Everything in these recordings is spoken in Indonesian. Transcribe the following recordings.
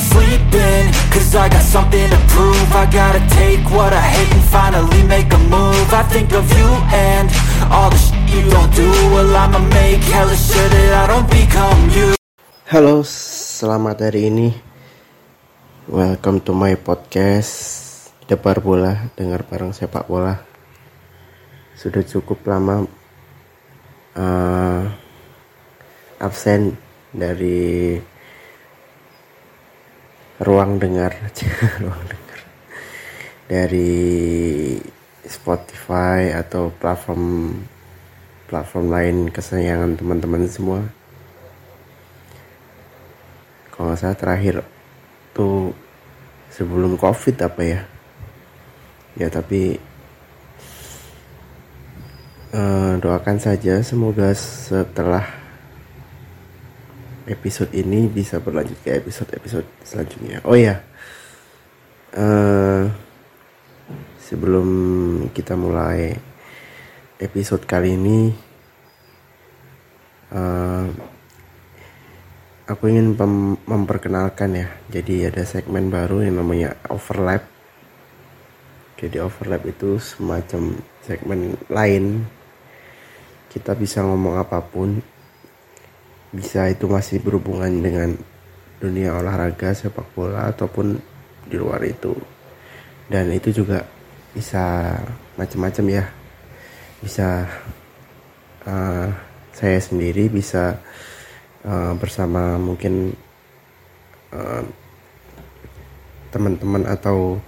sleeping Cause I got something to prove I gotta take what I hate and finally make a move I think of you and all the shit you don't do Well I'ma make hella sure that I don't become you Halo, selamat hari ini. Welcome to my podcast Debar Bola, dengar bareng sepak bola. Sudah cukup lama uh, absen dari ruang dengar, ruang dengar dari Spotify atau platform platform lain kesayangan teman-teman semua. Kalau saya terakhir tuh sebelum covid apa ya? Ya tapi uh, doakan saja semoga setelah episode ini bisa berlanjut ke episode-episode selanjutnya. Oh ya uh, sebelum kita mulai episode kali ini uh, aku ingin memperkenalkan ya. Jadi ada segmen baru yang namanya overlap. Jadi overlap itu semacam segmen lain. Kita bisa ngomong apa pun bisa itu masih berhubungan dengan dunia olahraga sepak bola ataupun di luar itu. Dan itu juga bisa macam-macam ya. Bisa uh, saya sendiri bisa uh, bersama mungkin uh, teman-teman atau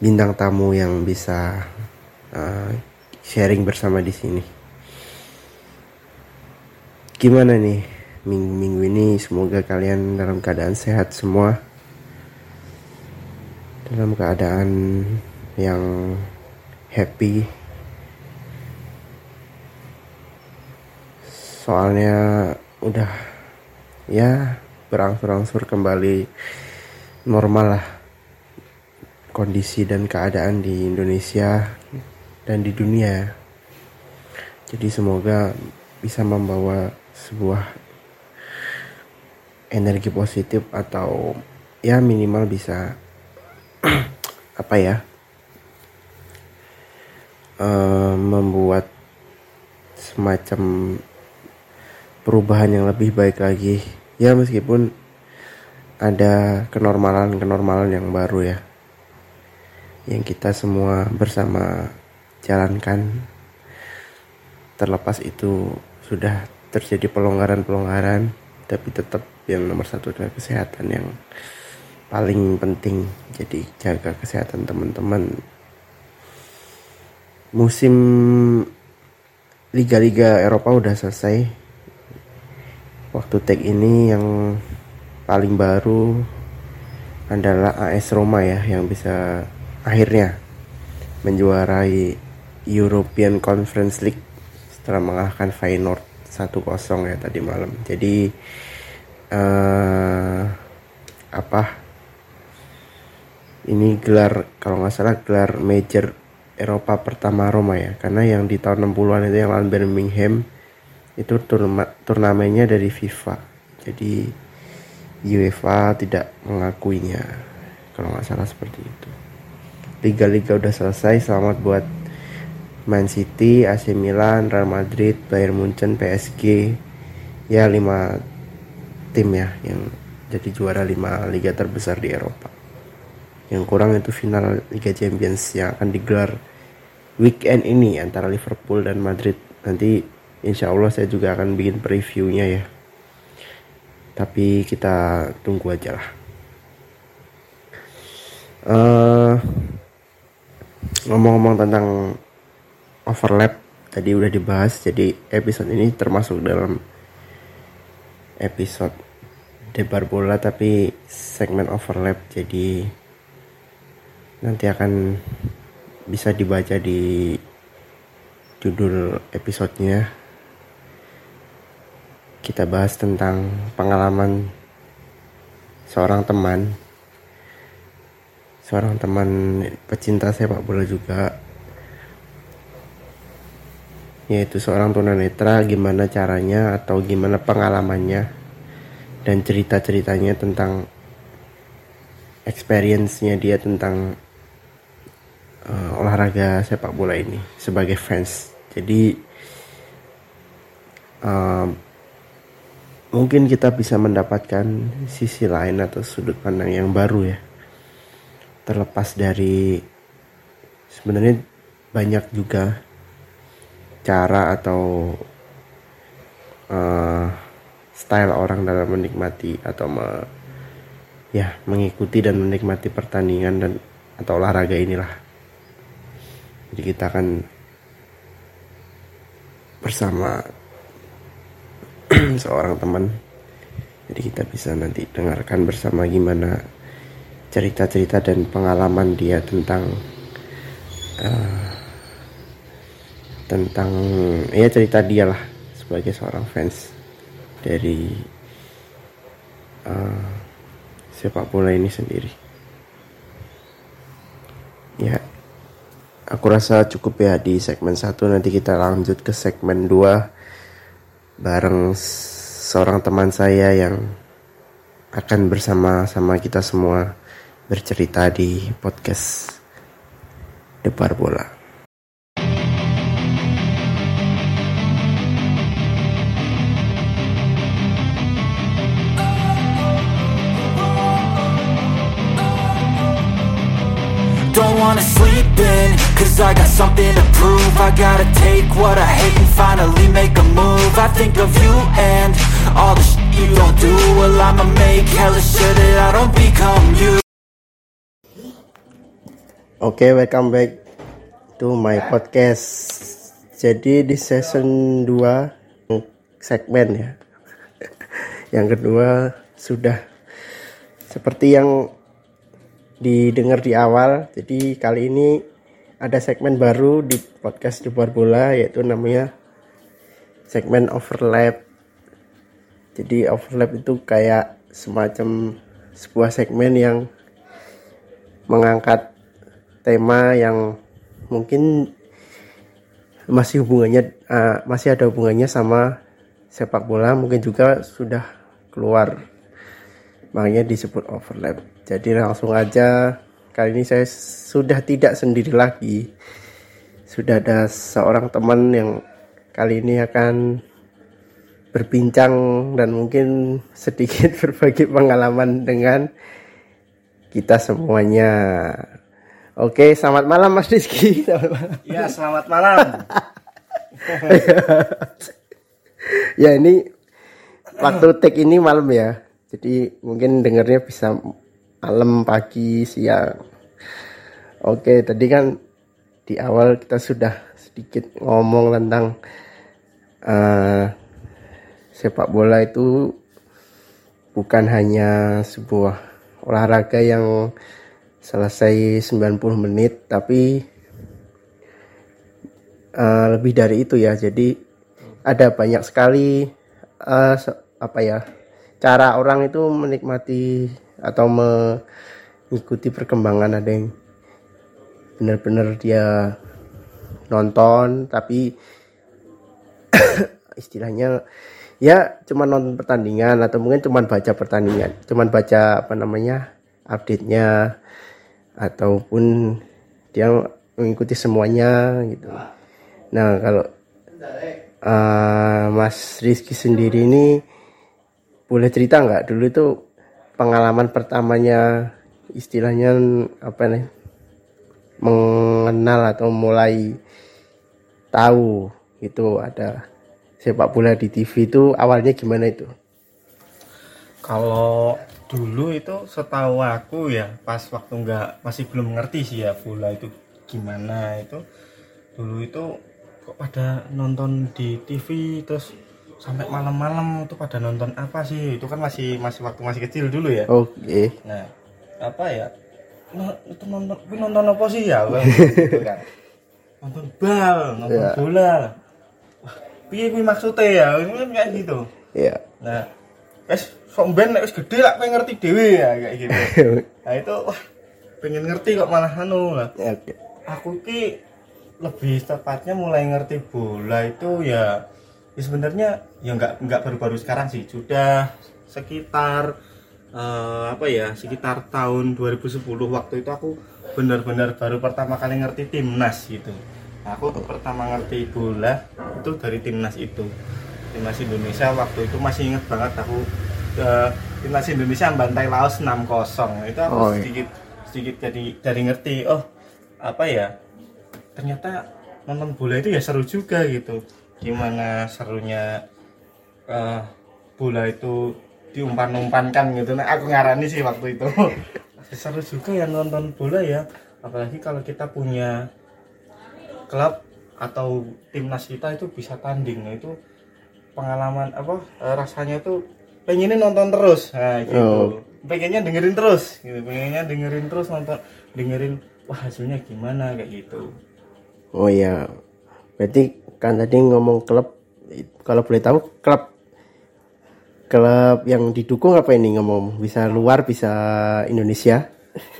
bintang tamu yang bisa uh, sharing bersama di sini. Gimana nih minggu-minggu ini? Semoga kalian dalam keadaan sehat semua, dalam keadaan yang happy. Soalnya udah ya berangsur-angsur kembali normal lah kondisi dan keadaan di Indonesia dan di dunia jadi semoga bisa membawa sebuah energi positif atau ya minimal bisa apa ya uh, membuat semacam perubahan yang lebih baik lagi. Ya meskipun ada kenormalan-kenormalan yang baru ya yang kita semua bersama jalankan. Terlepas itu sudah terjadi pelonggaran-pelonggaran tapi tetap yang nomor satu adalah kesehatan yang paling penting. Jadi jaga kesehatan teman-teman. Musim liga-liga Eropa udah selesai. Waktu tag ini yang paling baru adalah AS Roma ya yang bisa akhirnya menjuarai European Conference League setelah mengalahkan Feyenoord 1-0 ya tadi malam. Jadi uh, apa? Ini gelar kalau nggak salah gelar major Eropa pertama Roma ya, karena yang di tahun 60-an itu yang lawan Birmingham itu turna turnamennya dari FIFA. Jadi UEFA tidak mengakuinya kalau nggak salah seperti itu. Liga-liga udah selesai selamat buat Man City, AC Milan, Real Madrid, Bayern Munchen, PSG ya lima tim ya yang jadi juara lima liga terbesar di Eropa. Yang kurang itu final Liga Champions yang akan digelar weekend ini antara Liverpool dan Madrid. Nanti insya Allah saya juga akan bikin previewnya ya. Tapi kita tunggu aja lah. Uh, ngomong-ngomong tentang overlap tadi udah dibahas jadi episode ini termasuk dalam episode debar bola tapi segmen overlap jadi nanti akan bisa dibaca di judul episodenya. Kita bahas tentang pengalaman seorang teman seorang teman pecinta sepak bola juga yaitu seorang tunanetra gimana caranya atau gimana pengalamannya dan cerita-ceritanya tentang experience-nya dia tentang uh, olahraga sepak bola ini sebagai fans. Jadi uh, mungkin kita bisa mendapatkan sisi lain atau sudut pandang yang baru ya. Terlepas dari sebenarnya banyak juga cara atau uh, style orang dalam menikmati atau me, ya mengikuti dan menikmati pertandingan dan atau olahraga inilah. Jadi kita akan bersama seorang teman. Jadi kita bisa nanti dengarkan bersama gimana cerita-cerita dan pengalaman dia tentang uh, tentang ya cerita dia lah sebagai seorang fans dari uh, sepak bola ini sendiri. Ya, aku rasa cukup ya di segmen satu nanti kita lanjut ke segmen 2 bareng seorang teman saya yang akan bersama-sama kita semua bercerita di podcast Debar Bola. Wanna sleep in Cause I got something to prove I gotta take what I hate and finally make a move I think of you and all the shit you don't do Well I'ma make hella sure that I don't become you Oke, okay, welcome back to my podcast. Jadi di season 2 segmen ya. yang kedua sudah seperti yang didengar di awal. Jadi kali ini ada segmen baru di podcast di luar bola yaitu namanya segmen overlap. Jadi overlap itu kayak semacam sebuah segmen yang mengangkat tema yang mungkin masih hubungannya uh, masih ada hubungannya sama sepak bola mungkin juga sudah keluar makanya disebut overlap jadi langsung aja kali ini saya sudah tidak sendiri lagi. Sudah ada seorang teman yang kali ini akan berbincang dan mungkin sedikit berbagi pengalaman dengan kita semuanya. Oke, selamat malam Mas Rizky. Selamat malam. Ya, selamat malam. ya ini waktu take ini malam ya. Jadi mungkin dengarnya bisa malam, pagi, siang. Oke, tadi kan di awal kita sudah sedikit ngomong tentang uh, sepak bola itu bukan hanya sebuah olahraga yang selesai 90 menit tapi uh, lebih dari itu ya. Jadi ada banyak sekali uh, apa ya cara orang itu menikmati atau mengikuti perkembangan ada yang benar-benar dia nonton tapi istilahnya ya cuma nonton pertandingan atau mungkin cuma baca pertandingan cuma baca apa namanya update-nya ataupun dia mengikuti semuanya gitu. Nah kalau uh, Mas Rizky sendiri ini boleh cerita nggak? Dulu itu pengalaman pertamanya istilahnya apa nih mengenal atau mulai tahu itu ada sepak bola di TV itu awalnya gimana itu? Kalau dulu itu setahu aku ya pas waktu nggak masih belum ngerti sih ya bola itu gimana itu dulu itu kok pada nonton di TV terus sampai malam-malam itu pada nonton apa sih? Itu kan masih masih waktu masih kecil dulu ya. Oke. Okay. nah apa ya? Nah, itu nonton nonton apa sih? Ya gitu kan. Nonton bal nonton yeah. bola. Piye kuwi maksudnya ya? Ini kan kayak gitu. Iya yeah. nah es sok ben wis gede lah pengen ngerti dewe ya kayak gitu. Nah itu wah pengen ngerti kok malah anu lah. Okay. aku ki lebih tepatnya mulai ngerti bola itu ya ya sebenarnya ya nggak nggak baru-baru sekarang sih. Sudah sekitar eh, apa ya sekitar tahun 2010 waktu itu aku benar-benar baru pertama kali ngerti timnas gitu. Aku pertama ngerti bola itu dari timnas itu. Timnas Indonesia waktu itu masih inget banget aku eh, timnas Indonesia bantai Laos 6-0 itu aku Oh, iya. sedikit sedikit jadi dari ngerti oh apa ya ternyata nonton bola itu ya seru juga gitu gimana serunya eh, bola itu diumpan-umpankan gitu. Nah aku ngarani sih waktu itu. Seru juga ya nonton bola ya. Apalagi kalau kita punya klub atau timnas kita itu bisa tanding. Nah itu pengalaman apa eh, rasanya tuh pengennya nonton terus. Nah gitu. Oh. pengennya dengerin terus gitu. Pengennya dengerin terus nonton dengerin wah hasilnya gimana? Kayak gitu. Oh iya. Berarti kan. Tadi ngomong klub kalau boleh tahu klub klub yang didukung apa ini ngomong? Bisa luar bisa Indonesia?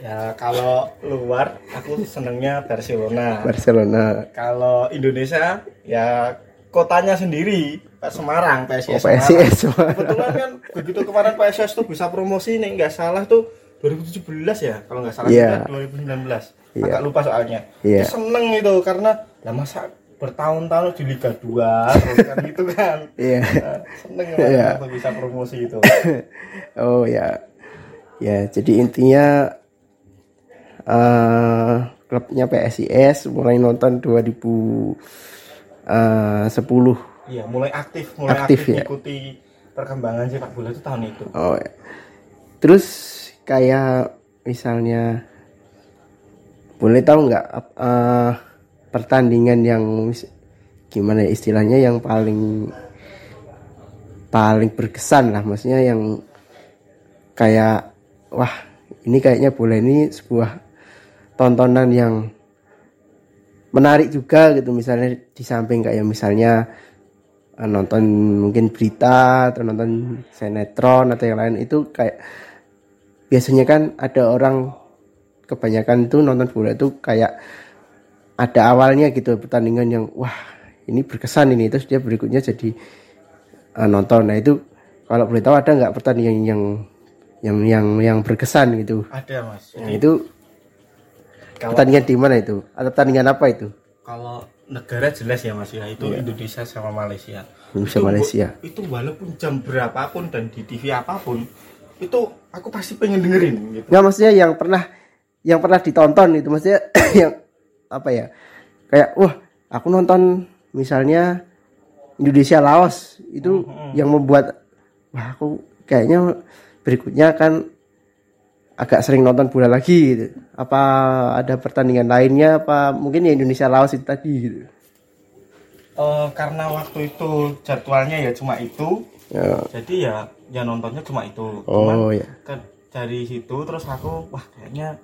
Ya kalau luar aku senengnya Barcelona. Barcelona. Kalau Indonesia ya kotanya sendiri Pak Semarang PSIS Oh, PSIS Semarang. kebetulan kan begitu kemarin PSIS tuh bisa promosi nih nggak salah tuh 2017 ya kalau nggak salah kita 2019 Iya. agak lupa soalnya. Itu seneng itu karena lah masa bertahun-tahun di Liga 2 terus kan gitu kan Iya. Nah, seneng Iya. banget bisa promosi itu oh ya ya jadi intinya eh klubnya PSIS mulai nonton 2010 iya mulai aktif mulai Aktif, aktif, ya. mengikuti perkembangan sepak bola itu tahun itu oh ya. terus kayak misalnya boleh tahu nggak eh, pertandingan yang gimana ya istilahnya yang paling paling berkesan lah. Maksudnya yang kayak wah ini kayaknya bola ini sebuah tontonan yang menarik juga gitu. Misalnya di samping kayak misalnya eh, nonton mungkin berita atau nonton sinetron atau yang lain itu kayak biasanya kan ada orang kebanyakan itu nonton bola itu kayak ada awalnya gitu pertandingan yang wah ini berkesan ini. Terus dia berikutnya jadi eh, nonton. Nah itu kalau boleh tahu ada nggak pertandingan yang yang yang yang berkesan gitu? Ada mas. Nah, itu kalau pertandingan di mana itu? Atau pertandingan apa itu? Kalau negara jelas ya mas ya. Itu Indonesia sama Malaysia. Iya. Indonesia, Itu- Malaysia. itu walaupun jam berapapun dan di TV apa pun itu aku pasti pengen dengerin gitu. Nggak maksudnya yang pernah yang pernah ditonton itu maksudnya yang apa ya kayak wah aku nonton misalnya Indonesia Laos. Itu yang membuat wah aku kayaknya berikutnya kan agak sering nonton bola lagi gitu. apa ada pertandingan lainnya apa mungkin ya Indonesia Laos itu tadi gitu. Eh, karena waktu itu jadwalnya ya cuma itu ya. jadi ya ya nontonnya cuma itu. Oh Cuman ya. ke- dari situ terus aku wah kayaknya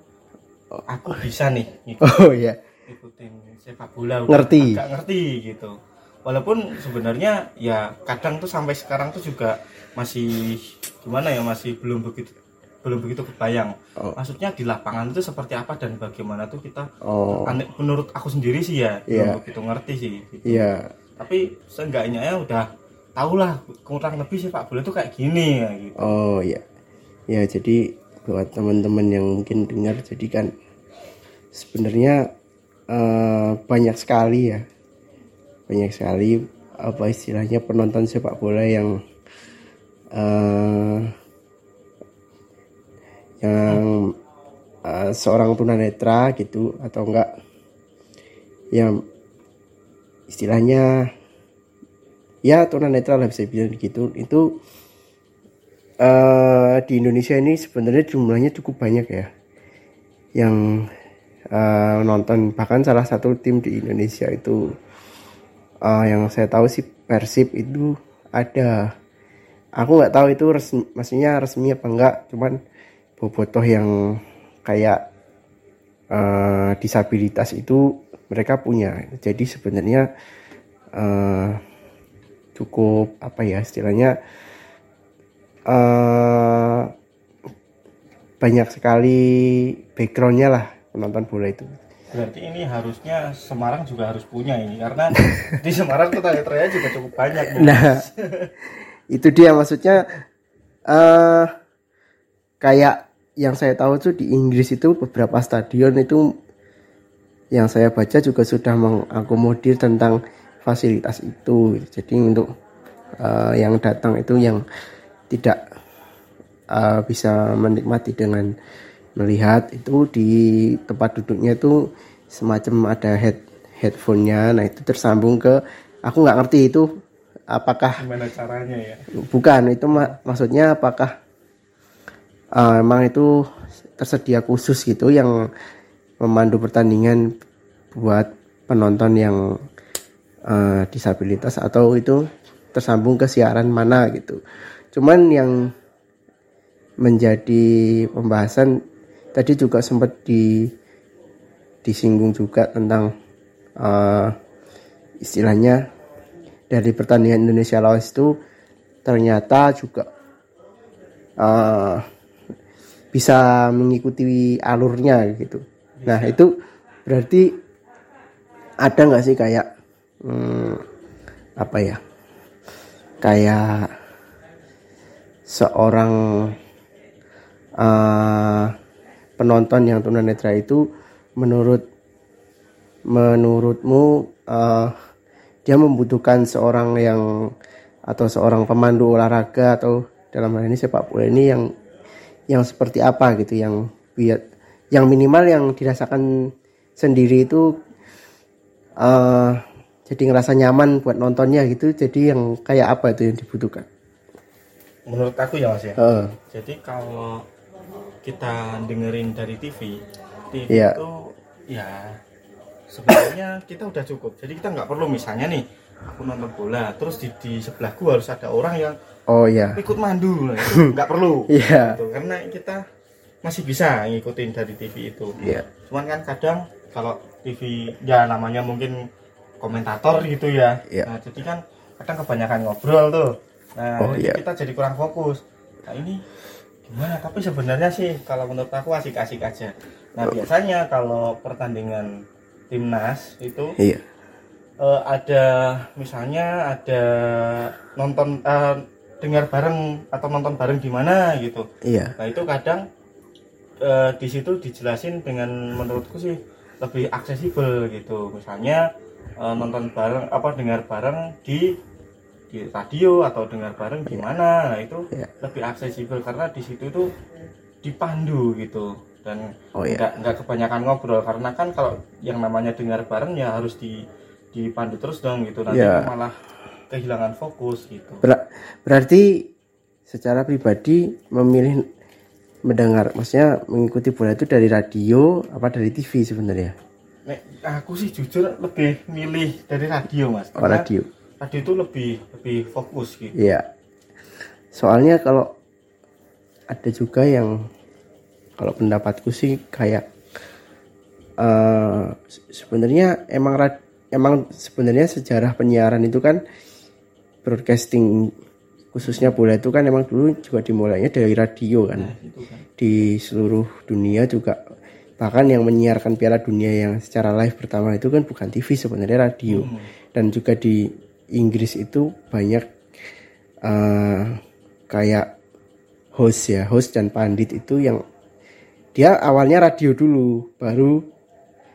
aku bisa nih. Ngikut, oh ya ngikutin sepak bola Ngerti. agak ngerti gitu walaupun sebenarnya ya kadang tuh sampai sekarang tuh juga masih gimana ya masih belum begitu belum begitu kebayang Oh. maksudnya di lapangan itu seperti apa dan bagaimana tuh kita oh aneh menurut aku sendiri sih ya Iya. belum begitu ngerti sih gitu. iya tapi seenggaknya ya udah tau lah kurang lebih sepak bola tuh kayak gini ya gitu Oh ya, ya jadi buat teman-teman yang mungkin dengar, jadi kan sebenarnya eh, banyak sekali ya, banyak sekali apa istilahnya penonton sepak bola yang eh, yang eh, seorang tunanetra gitu atau enggak. Yang istilahnya ya tunanetra lah bisa bilang gitu. Itu eh di Indonesia ini sebenarnya jumlahnya cukup banyak ya. Yang eh, nonton. Bahkan salah satu tim di Indonesia itu eh, yang saya tahu sih Persib itu ada. Aku nggak tahu itu resmi, maksudnya resmi apa enggak cuman bobotoh yang kayak eh, disabilitas itu mereka punya. Jadi sebenarnya eh, cukup apa ya istilahnya eh banyak sekali backgroundnya lah penonton bola itu. Berarti ini harusnya Semarang juga harus punya ini karena di Semarang kota netranya juga cukup banyak nah itu dia maksudnya eh kayak yang saya tahu tuh di Inggris itu beberapa stadion itu yang saya baca juga sudah mengakomodir tentang fasilitas itu. Jadi untuk uh, yang datang itu yang tidak uh, bisa menikmati dengan melihat itu di tempat duduknya itu semacam ada head headphone-nya. Nah itu tersambung ke aku nggak ngerti itu apakah gimana caranya ya? Bukan itu mak maksudnya apakah uh, emang itu tersedia khusus gitu yang memandu pertandingan buat penonton yang uh, disabilitas atau itu tersambung ke siaran mana gitu. Cuman yang menjadi pembahasan tadi juga sempat di disinggung juga tentang uh, istilahnya dari pertandingan Indonesia Laos itu ternyata juga uh, bisa mengikuti alurnya gitu. Nah itu berarti ada nggak sih kayak hmm, apa ya kayak seorang uh, penonton yang tunanetra itu menurut menurutmu uh, dia membutuhkan seorang yang atau seorang pemandu olahraga atau dalam hal ini sepak bola ini yang yang seperti apa gitu yang yang minimal yang dirasakan sendiri itu uh, jadi ngerasa nyaman buat nontonnya gitu jadi yang kayak apa itu yang dibutuhkan menurut aku ya mas ya uh. jadi kalau kita dengerin dari TV TV yeah. itu ya sebenarnya kita udah cukup jadi kita nggak perlu misalnya nih aku nonton bola terus di, di sebelahku harus ada orang yang oh ya ikut mandu nggak perlu yeah. gitu. karena kita masih bisa ngikutin dari TV itu yeah. cuman kan kadang kalau TV ya namanya mungkin komentator gitu ya yeah. nah jadi kan kadang kebanyakan ngobrol tuh nah oh, yeah. kita jadi kurang fokus nah ini gimana tapi sebenarnya sih kalau menurut aku asik-asik aja nah biasanya kalau pertandingan timnas itu iya. uh, ada misalnya ada nonton uh, dengar bareng atau nonton bareng di mana gitu iya. nah itu kadang uh, di situ dijelasin dengan menurutku sih lebih aksesibel gitu misalnya uh, nonton bareng apa dengar bareng di di radio atau dengar bareng gimana. Nah itu yeah. lebih aksesibel karena di situ itu dipandu gitu. Dan oh, yeah. nggak nggak kebanyakan ngobrol karena kan kalau yang namanya dengar bareng ya harus di dipandu terus dong gitu. Nanti yeah. malah kehilangan fokus gitu. Ber berarti secara pribadi memilih mendengar maksudnya mengikuti bola itu dari radio apa dari TV sebenarnya? Nek, aku sih jujur lebih milih dari radio mas. Oh, radio tadi itu lebih lebih fokus gitu iya soalnya kalau ada juga yang kalau pendapatku sih kayak uh, sebenarnya emang emang sebenarnya sejarah penyiaran itu kan broadcasting khususnya bola itu kan emang dulu juga dimulainya dari radio kan. Nah, kan. di seluruh dunia juga bahkan yang menyiarkan Piala Dunia yang secara live pertama itu kan bukan TV sebenarnya radio hmm. dan juga di Inggris itu banyak uh, kayak host ya host dan pandit itu yang dia awalnya radio dulu baru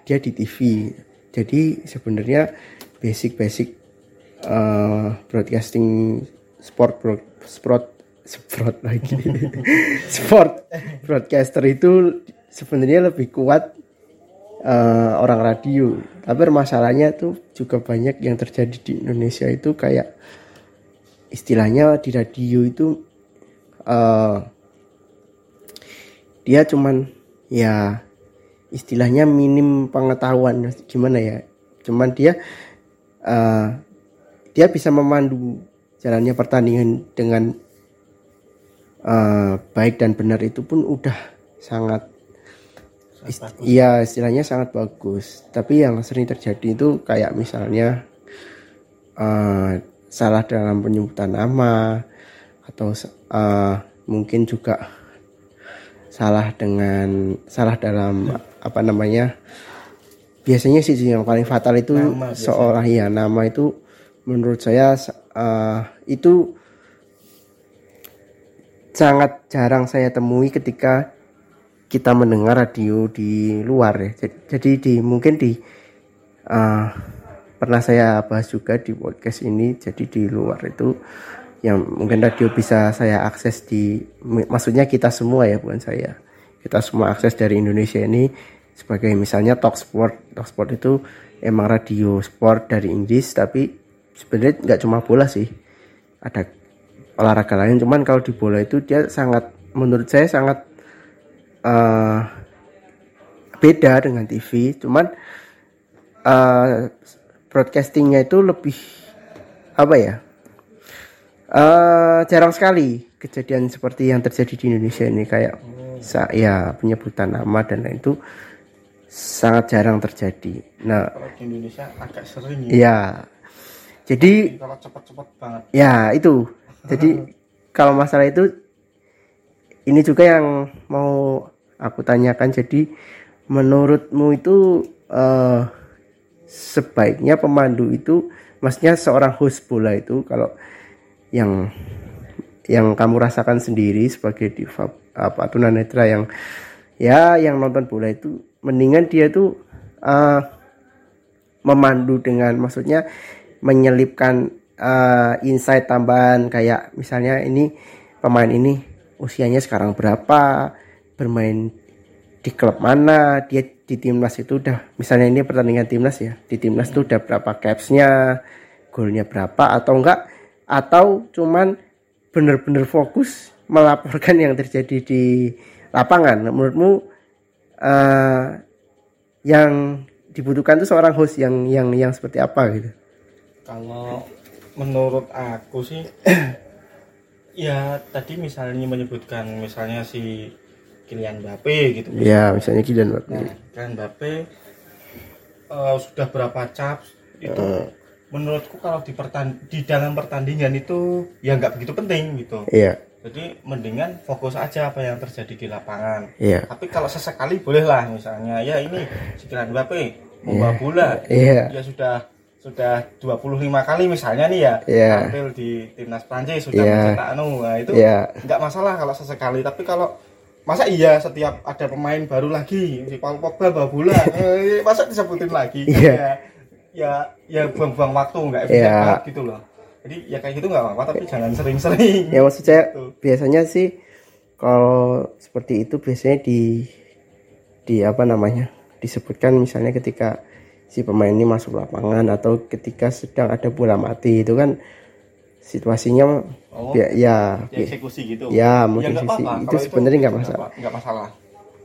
dia di TV jadi sebenarnya basic-basic uh, broadcasting sport bro, sport sport lagi. Sport broadcaster itu sebenarnya lebih kuat uh, orang radio. Tapi masalahnya tuh juga banyak yang terjadi di Indonesia itu kayak istilahnya di radio itu uh, dia cuman ya istilahnya minim pengetahuan. Gimana ya? Cuman dia uh, dia bisa memandu jalannya pertandingan dengan uh, baik dan benar itu pun udah sangat iya istilahnya sangat bagus. Tapi yang sering terjadi itu kayak misalnya uh, salah dalam penyebutan nama atau uh, mungkin juga salah dengan salah dalam apa namanya biasanya sih yang paling fatal itu nama, seorang ya nama itu menurut saya uh, itu sangat jarang saya temui ketika kita mendengar radio di luar ya. Jadi, di mungkin di uh, pernah saya bahas juga di podcast ini. Jadi di luar itu yang mungkin radio bisa saya akses di maksudnya kita semua ya bukan saya kita semua akses dari Indonesia ini sebagai misalnya talk sport talk sport itu emang radio sport dari Inggris tapi sebenarnya nggak cuma bola sih ada olahraga lain cuman kalau di bola itu dia sangat menurut saya sangat uh, beda dengan TV cuman uh, broadcastingnya itu lebih apa ya uh, jarang sekali kejadian seperti yang terjadi di Indonesia ini kayak oh. ya penyebutan nama dan lain itu sangat jarang terjadi. Nah, kalau di Indonesia agak sering ya. ya jadi kalau cepat-cepat banget. Ya, itu. Jadi kalau masalah itu ini juga yang mau aku tanyakan jadi menurutmu itu uh, sebaiknya pemandu itu maksudnya seorang host bola itu kalau yang yang kamu rasakan sendiri sebagai diva apa tunanetra yang ya yang nonton bola itu mendingan dia tuh uh, memandu dengan maksudnya menyelipkan uh, insight tambahan kayak misalnya ini pemain ini usianya sekarang berapa bermain di klub mana dia di timnas itu udah misalnya ini pertandingan timnas ya di timnas itu udah berapa capsnya golnya berapa atau enggak atau cuman benar-benar fokus melaporkan yang terjadi di lapangan. Menurutmu uh, yang dibutuhkan itu seorang host yang yang yang seperti apa gitu? Kalau menurut aku sih ya tadi misalnya menyebutkan misalnya si Kylian Mbappe gitu. Ya misalnya Kylian Mbappe. Nah, Kylian Mbappe uh, sudah berapa cap itu uh menurutku kalau di pertan di dalam pertandingan itu ya nggak begitu penting gitu. Iya. Jadi mendingan fokus aja apa yang terjadi di lapangan. Iya. Tapi kalau sesekali bolehlah misalnya ya ini sekian Mbappe membawa iya. bola. Iya. Ya sudah sudah 25 kali misalnya nih ya iya. tampil di timnas Prancis sudah iya. mencetak anu. Nah itu iya. nggak masalah kalau sesekali. Tapi kalau masa iya setiap ada pemain baru lagi si Paul Pogba bawa bola eh, masa disebutin lagi iya. ya ya ya buang-buang waktu nggak efektif ya. banget gitu loh jadi ya kayak gitu nggak apa-apa tapi jangan sering-sering ya maksud saya gitu. biasanya sih kalau seperti itu biasanya di di apa namanya disebutkan misalnya ketika si pemain ini masuk lapangan atau ketika sedang ada bola mati itu kan situasinya oh, ya ya eksekusi gitu. Ya mungkin ya, apa -apa. itu sebenarnya nggak masalah. nggak masalah.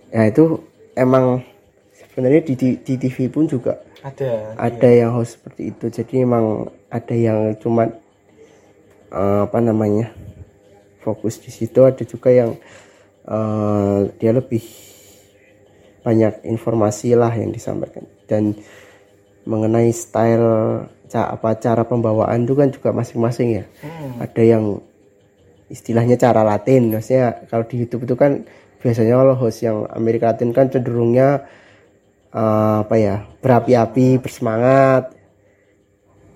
Ya itu emang sebenarnya di, di, di TV pun juga ada. ada iya. yang host seperti itu. Jadi emang ada yang cuma uh, apa namanya fokus di situ. Ada juga yang uh, dia lebih banyak informasi lah yang disampaikan. Dan mengenai style apa cara pembawaan itu kan juga masing-masing ya hmm. ada yang istilahnya cara Latin maksudnya kalau di YouTube itu kan biasanya kalau host yang Amerika Latin kan cenderungnya uh, apa ya berapi-api bersemangat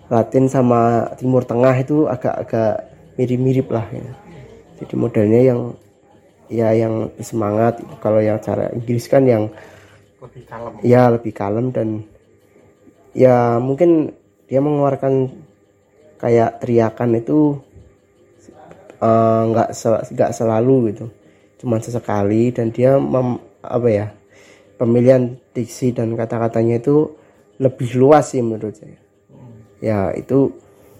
Latin sama Timur Tengah itu agak-agak mirip-mirip lah ya. jadi modelnya yang ya yang semangat kalau yang cara Inggris kan yang lebih kalem ya lebih kalem dan ya mungkin dia mengeluarkan kayak teriakan itu eh, nggak uh, sel, nggak selalu gitu. Cuman sesekali dan dia mem, apa ya pemilihan diksi dan kata-katanya itu lebih luas sih menurut saya. Ya itu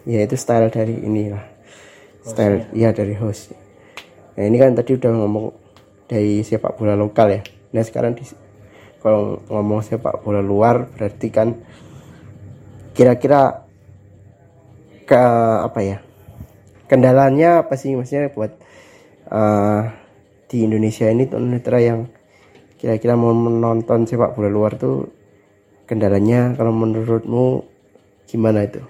ya itu style dari inilah. Style ya dari host. Nah ini kan tadi udah ngomong dari sepak bola lokal ya. Nah sekarang di kalau ngomong sepak bola luar berarti kan kira-kira ke apa ya kendalanya apa sih maksudnya buat uh, di Indonesia ini tunanetra yang kira-kira mau menonton sepak bola luar tuh kendalanya kalau menurutmu gimana itu?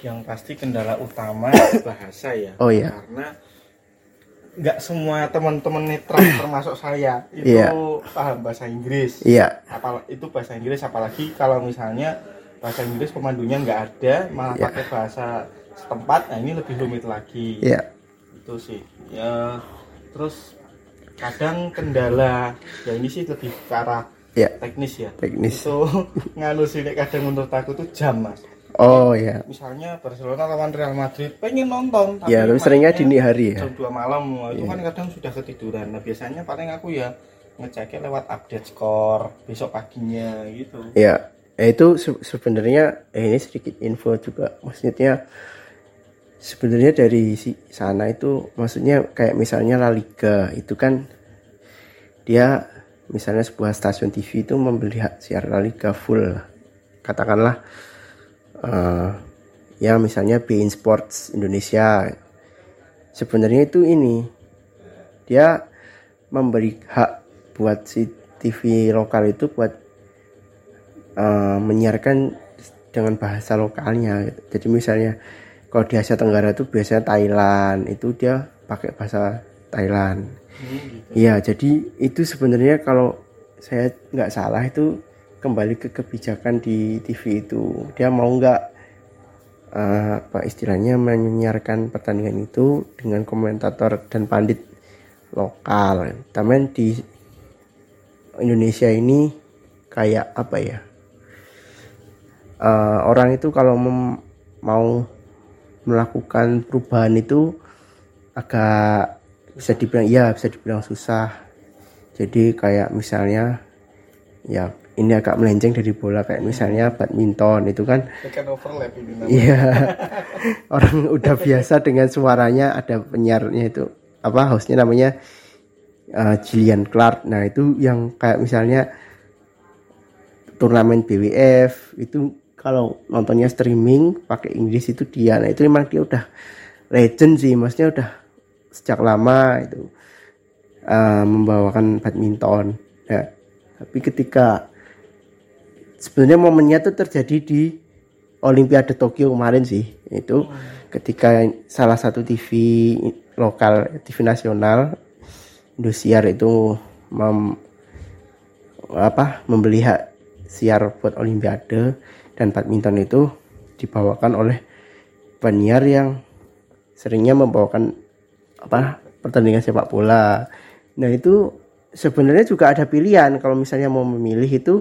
Yang pasti kendala utama bahasa ya. Oh iya. Karena nggak semua teman-teman netra termasuk saya itu yeah. paham bahasa Inggris. Iya. Yeah. Apal itu bahasa Inggris apalagi kalau misalnya bahasa Inggris pemandunya nggak ada malah yeah. pakai bahasa setempat, nah ini lebih rumit lagi. Iya. Itu sih. Ya terus kadang kendala ya ini sih lebih ke arah Ya, teknis ya teknis. itu nganu sih kadang menurut aku tuh jam mas Oh ya. misalnya Barcelona lawan Real Madrid pengen nonton Ya, terus seringnya dini hari ya. jam 2 malam itu Iya. kan kadang sudah ketiduran nah biasanya paling aku ya ngeceknya lewat update skor besok paginya gitu Ya, itu se- sebenarnya eh, ini sedikit info juga. Maksudnya sebenarnya dari sana itu maksudnya kayak misalnya La Liga itu kan dia misalnya sebuah stasiun TV itu membeli siar La Liga full lah. katakanlah eh, ya misalnya Bein Sports Indonesia sebenarnya itu ini dia memberi hak buat si TV lokal itu buat eh, menyiarkan dengan bahasa lokalnya gitu. jadi misalnya kalau di Asia Tenggara itu biasanya Thailand itu dia pakai bahasa Thailand Hmm, gitu. Iya, jadi itu sebenarnya kalau saya nggak salah itu kembali ke kebijakan di TV itu. Dia mau nggak eh, apa istilahnya menyiarkan pertandingan itu dengan komentator dan pandit lokal. Tapi di Indonesia ini kayak apa ya? Eh, orang itu kalau mem- mau melakukan perubahan itu agak bisa dibilang iya bisa dibilang susah. Jadi kayak misalnya ya ini agak melenceng dari bola kayak misalnya badminton itu kan. Tekan overlap ini namanya. iya. Orang udah biasa dengan suaranya ada penyiarnya itu apa hostnya namanya uh, Gillian Clark. Nah itu yang kayak misalnya turnamen BWF itu kalau nontonnya streaming pakai Inggris itu dia. Nah itu memang dia udah legend sih. Maksudnya udah sejak lama itu uh, membawakan badminton. Ya. Tapi ketika sebenarnya momennya tuh terjadi di Olimpiade Tokyo kemarin sih itu ketika salah satu TV lokal TV nasional Indosiar itu mem, apa membeli hak siar buat Olimpiade dan badminton itu dibawakan oleh penyiar yang seringnya membawakan apa pertandingan sepak bola. Nah itu sebenarnya juga ada pilihan. Kalau misalnya mau memilih itu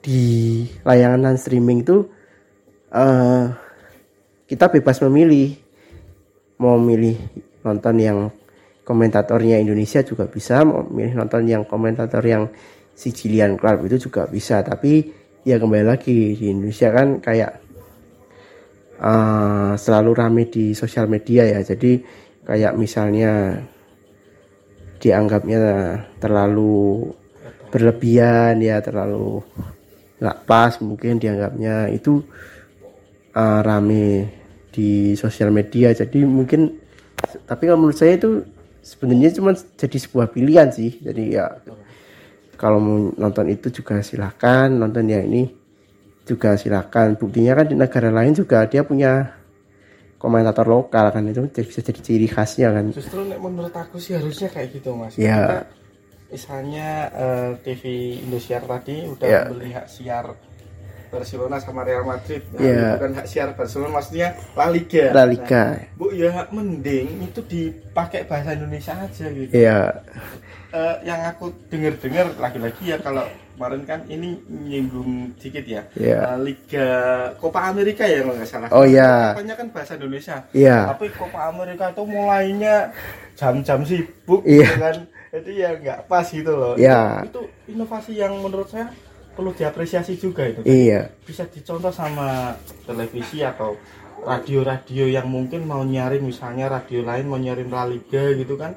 di layanan streaming itu eh, kita bebas memilih. Mau memilih nonton yang komentatornya Indonesia juga bisa mau milih nonton yang komentator yang si Gillian Clark itu juga bisa. Tapi ya kembali lagi di Indonesia kan kayak eh, selalu rame di sosial media ya. Jadi kayak misalnya dianggapnya terlalu berlebihan ya terlalu nggak pas mungkin dianggapnya. Itu eh, rame di sosial media. Jadi mungkin tapi kalau menurut saya itu sebenarnya cuma jadi sebuah pilihan sih. Jadi ya kalau mau nonton itu juga silakan nonton yang ini juga silakan buktinya kan di negara lain juga dia punya komentator lokal kan itu bisa jadi ciri khasnya kan Justru menurut aku sih harusnya kayak gitu mas. Ya. Kita, misalnya eh, TV Indosiar tadi udah Ya. membeli hak siar Barcelona sama Real Madrid. Nah, Ya. Bukan hak siar Barcelona maksudnya La Liga. La Liga Nah, Bu ya mending itu dipakai bahasa Indonesia aja gitu. ya Eh, yang aku dengar-dengar lagi-lagi ya kalau kemarin kan ini nyinggung dikit ya. Ya. Eh, Liga Copa Amerika ya kalau nggak salah. Oh, ya. Katanya kan bahasa Indonesia. ya Tapi Copa Amerika itu mulainya jam-jam sibuk Iya. gitu kan. Jadi ya nggak pas gitu loh. Iya. Itu, itu inovasi yang menurut saya perlu diapresiasi juga itu. iya Bisa dicontoh sama televisi atau radio-radio yang mungkin mau nyarin misalnya radio lain mau nyarin La Liga gitu kan.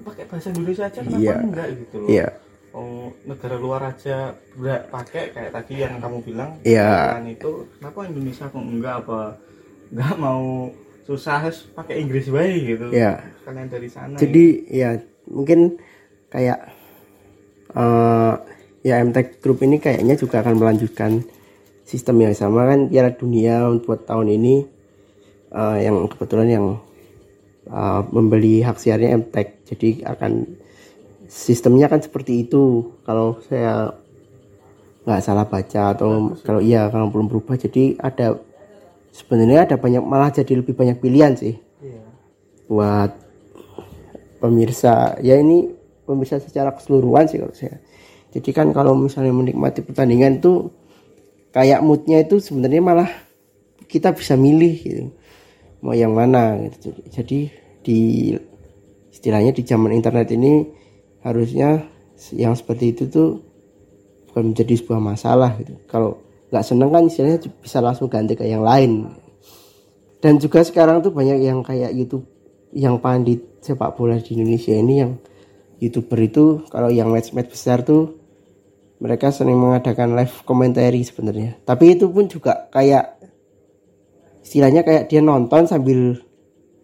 Ya pakai bahasa Indonesia aja kenapa Iya. enggak gitu loh. iya Oh, negara luar aja nggak pakai kayak tadi yang kamu bilang Iya. Thailand itu kenapa Indonesia kok enggak apa nggak mau susah harus pakai Inggris baik gitu Iya. kalian dari sana jadi ya mungkin kayak eh ya MTech Group ini kayaknya juga akan melanjutkan sistem yang sama kan Piala Dunia buat tahun ini eh, yang kebetulan yang eh, membeli hak siarnya MTech jadi akan sistemnya kan seperti itu. Kalau saya nggak salah baca atau kalau iya kalau belum berubah jadi ada sebenarnya ada banyak malah jadi lebih banyak pilihan sih. Iya. buat pemirsa. Ya ini pemirsa secara keseluruhan sih kalau saya. Jadi kan kalau misalnya menikmati pertandingan itu kayak moodnya itu sebenarnya malah kita bisa milih gitu mau yang mana gitu. Jadi di istilahnya di zaman internet ini harusnya yang seperti itu tuh bukan menjadi sebuah masalah gitu. Kalau nggak seneng kan istilahnya bisa langsung ganti ke yang lain. Dan juga sekarang tuh banyak yang kayak YouTube yang pandit sepak bola di Indonesia ini yang youtuber itu kalau yang match-match besar tuh mereka sering mengadakan live komentari sebenarnya. Tapi itu pun juga kayak istilahnya kayak dia nonton sambil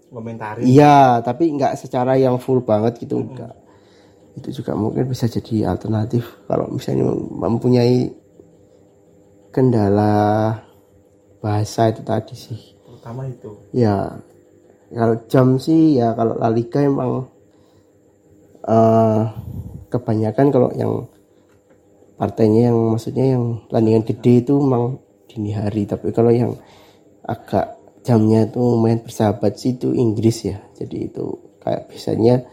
komentari iya tapi nggak secara yang full banget gitu enggak itu juga mungkin bisa jadi alternatif kalau misalnya mempunyai kendala bahasa itu tadi sih. Terutama itu. Ya kalau jam sih ya kalau La Liga emang uh, kebanyakan kalau yang partainya yang maksudnya yang tandingan gede itu memang dini hari. Tapi kalau yang agak jamnya itu main bersahabat sih itu Inggris ya. Jadi itu kayak biasanya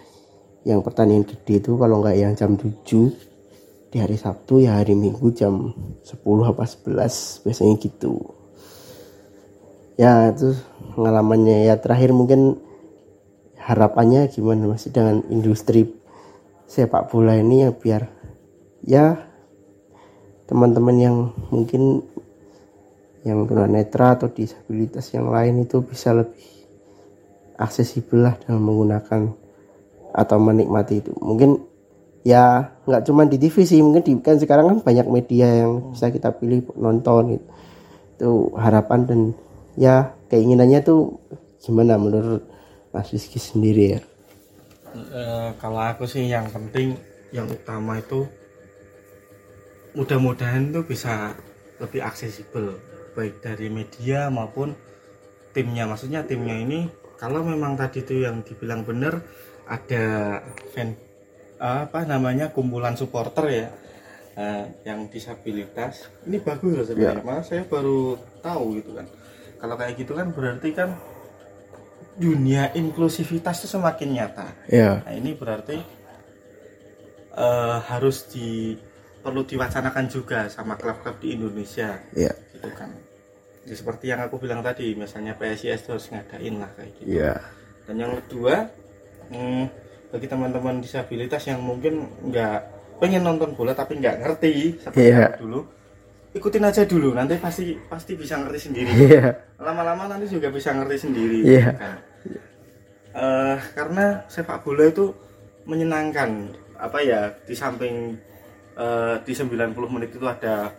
yang pertandingan gede itu kalau nggak yang jam 7 di hari Sabtu ya hari Minggu jam 10 apa 11 biasanya gitu. Ya itu pengalamannya. Ya terakhir mungkin harapannya gimana masih dengan industri sepak bola ini ya biar ya teman-teman yang mungkin yang tunanetra atau disabilitas yang lain itu bisa lebih aksesibel lah dalam menggunakan atau menikmati itu. Mungkin ya nggak cuma di TV sih mungkin di kan sekarang kan banyak media yang bisa kita pilih nonton gitu. Itu harapan dan ya keinginannya tuh gimana menurut Mas Rizky sendiri ya? E, kalau aku sih yang penting yang utama itu mudah-mudahan tuh bisa lebih aksesibel baik dari media maupun timnya. Maksudnya timnya ini kalau memang tadi itu yang dibilang benar ada fan apa namanya kumpulan supporter ya uh, yang disabilitas. Ini bagus loh sebenarnya. Yeah. malah saya baru tahu gitu kan. Kalau kayak gitu kan berarti kan dunia inklusivitas itu semakin nyata. Yeah. nah ini berarti uh, harus di perlu diwacanakan juga sama klub-klub di Indonesia. Yeah. gitu kan ya, seperti yang aku bilang tadi misalnya PSIS harus ngadain lah kayak gitu yeah. dan yang kedua hmm, bagi teman-teman disabilitas yang mungkin nggak pengen nonton bola tapi nggak ngerti seperti yeah. dulu ikutin aja dulu nanti pasti pasti bisa ngerti sendiri yeah. lama-lama nanti juga bisa ngerti sendiri yeah. kan uh, karena sepak bola itu menyenangkan apa ya di samping uh, di 90 menit itu ada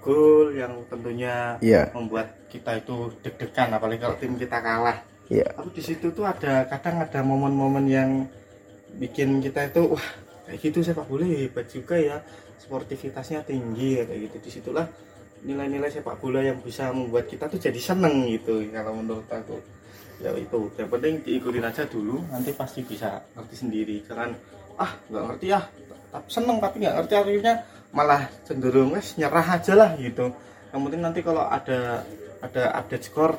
gol yang tentunya yeah. membuat kita itu deg-degan apalagi kalau tim kita kalah. Yeah. tapi di situ tuh ada kadang ada momen-momen yang bikin kita itu wah kayak gitu sepak bola hebat juga ya. Sportivitasnya tinggi ya, kayak gitu. Di situlah nilai-nilai sepak bola yang bisa membuat kita tuh jadi seneng gitu kalau menurut aku. Ya itu. Yang penting diikutin aja dulu nanti pasti bisa ngerti sendiri. Jangan ah nggak ngerti ah seneng tapi nggak ngerti akhirnya malah cenderung wes nyerah aja lah gitu. Yang penting nanti kalau ada ada update skor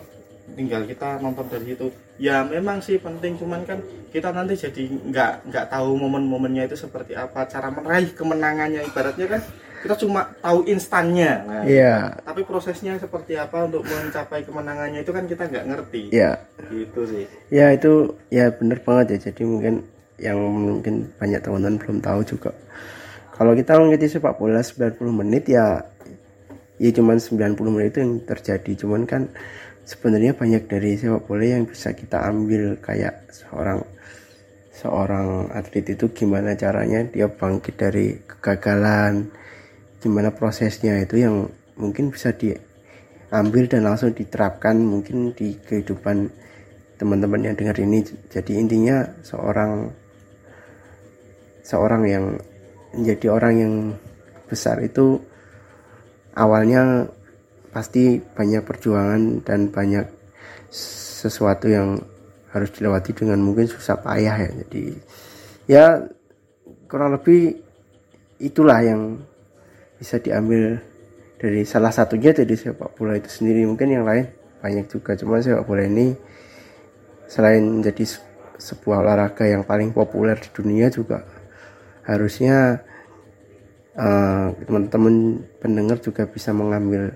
tinggal kita nonton dari itu ya memang sih penting cuman kan kita nanti jadi nggak nggak tahu momen-momennya itu seperti apa cara meraih kemenangannya. Ibaratnya kan kita cuma tahu instannya nah, yeah. tapi prosesnya seperti apa untuk mencapai kemenangannya itu kan kita nggak ngerti. Ya gitu sih. Ya itu ya bener banget ya. Jadi mungkin yang mungkin banyak teman-teman belum tahu juga kalau kita mengikuti sepak bola 90 menit ya ya cuman 90 menit itu yang terjadi. Cuman kan sebenarnya banyak dari sepak bola yang bisa kita ambil. Kayak seorang seorang atlet itu gimana caranya dia bangkit dari kegagalan gimana prosesnya itu yang mungkin bisa diambil dan langsung diterapkan mungkin di kehidupan teman-teman yang dengar ini. Jadi intinya seorang seorang yang menjadi orang yang besar itu awalnya pasti banyak perjuangan dan banyak sesuatu yang harus dilewati dengan mungkin susah payah ya. Jadi ya kurang lebih itulah yang bisa diambil dari salah satunya dari sepak bola itu sendiri. Mungkin yang lain banyak juga cuma sepak bola ini selain menjadi sebuah olahraga yang paling populer di dunia juga harusnya uh, teman-teman pendengar juga bisa mengambil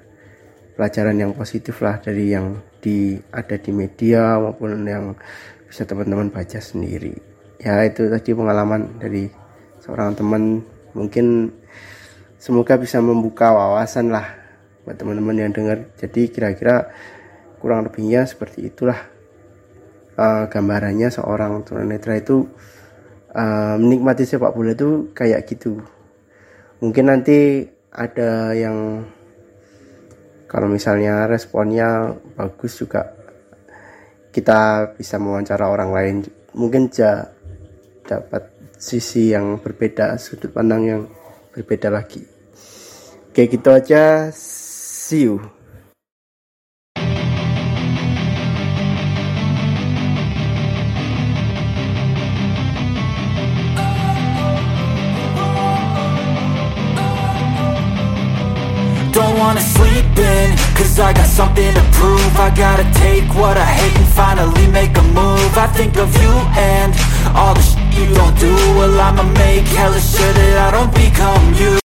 pelajaran yang positif lah dari yang di ada di media maupun yang bisa teman-teman baca sendiri. Ya itu tadi pengalaman dari seorang teman. Mungkin semoga bisa membuka wawasan lah buat teman-teman yang dengar. Jadi kira-kira kurang lebihnya seperti itulah uh, gambarannya seorang tunanetra itu uh, menikmati sepak bola itu kayak gitu. Mungkin nanti ada yang kalau misalnya responnya bagus juga kita bisa mewawancara orang lain. Mungkin ja, dapat sisi yang berbeda sudut pandang yang berbeda lagi. Oke gitu aja. See you wanna sleep in Cause I got something to prove. I gotta take what I hate and finally make a move. I think of you and all the shit you don't do. Well I'ma make hella sure that I don't become you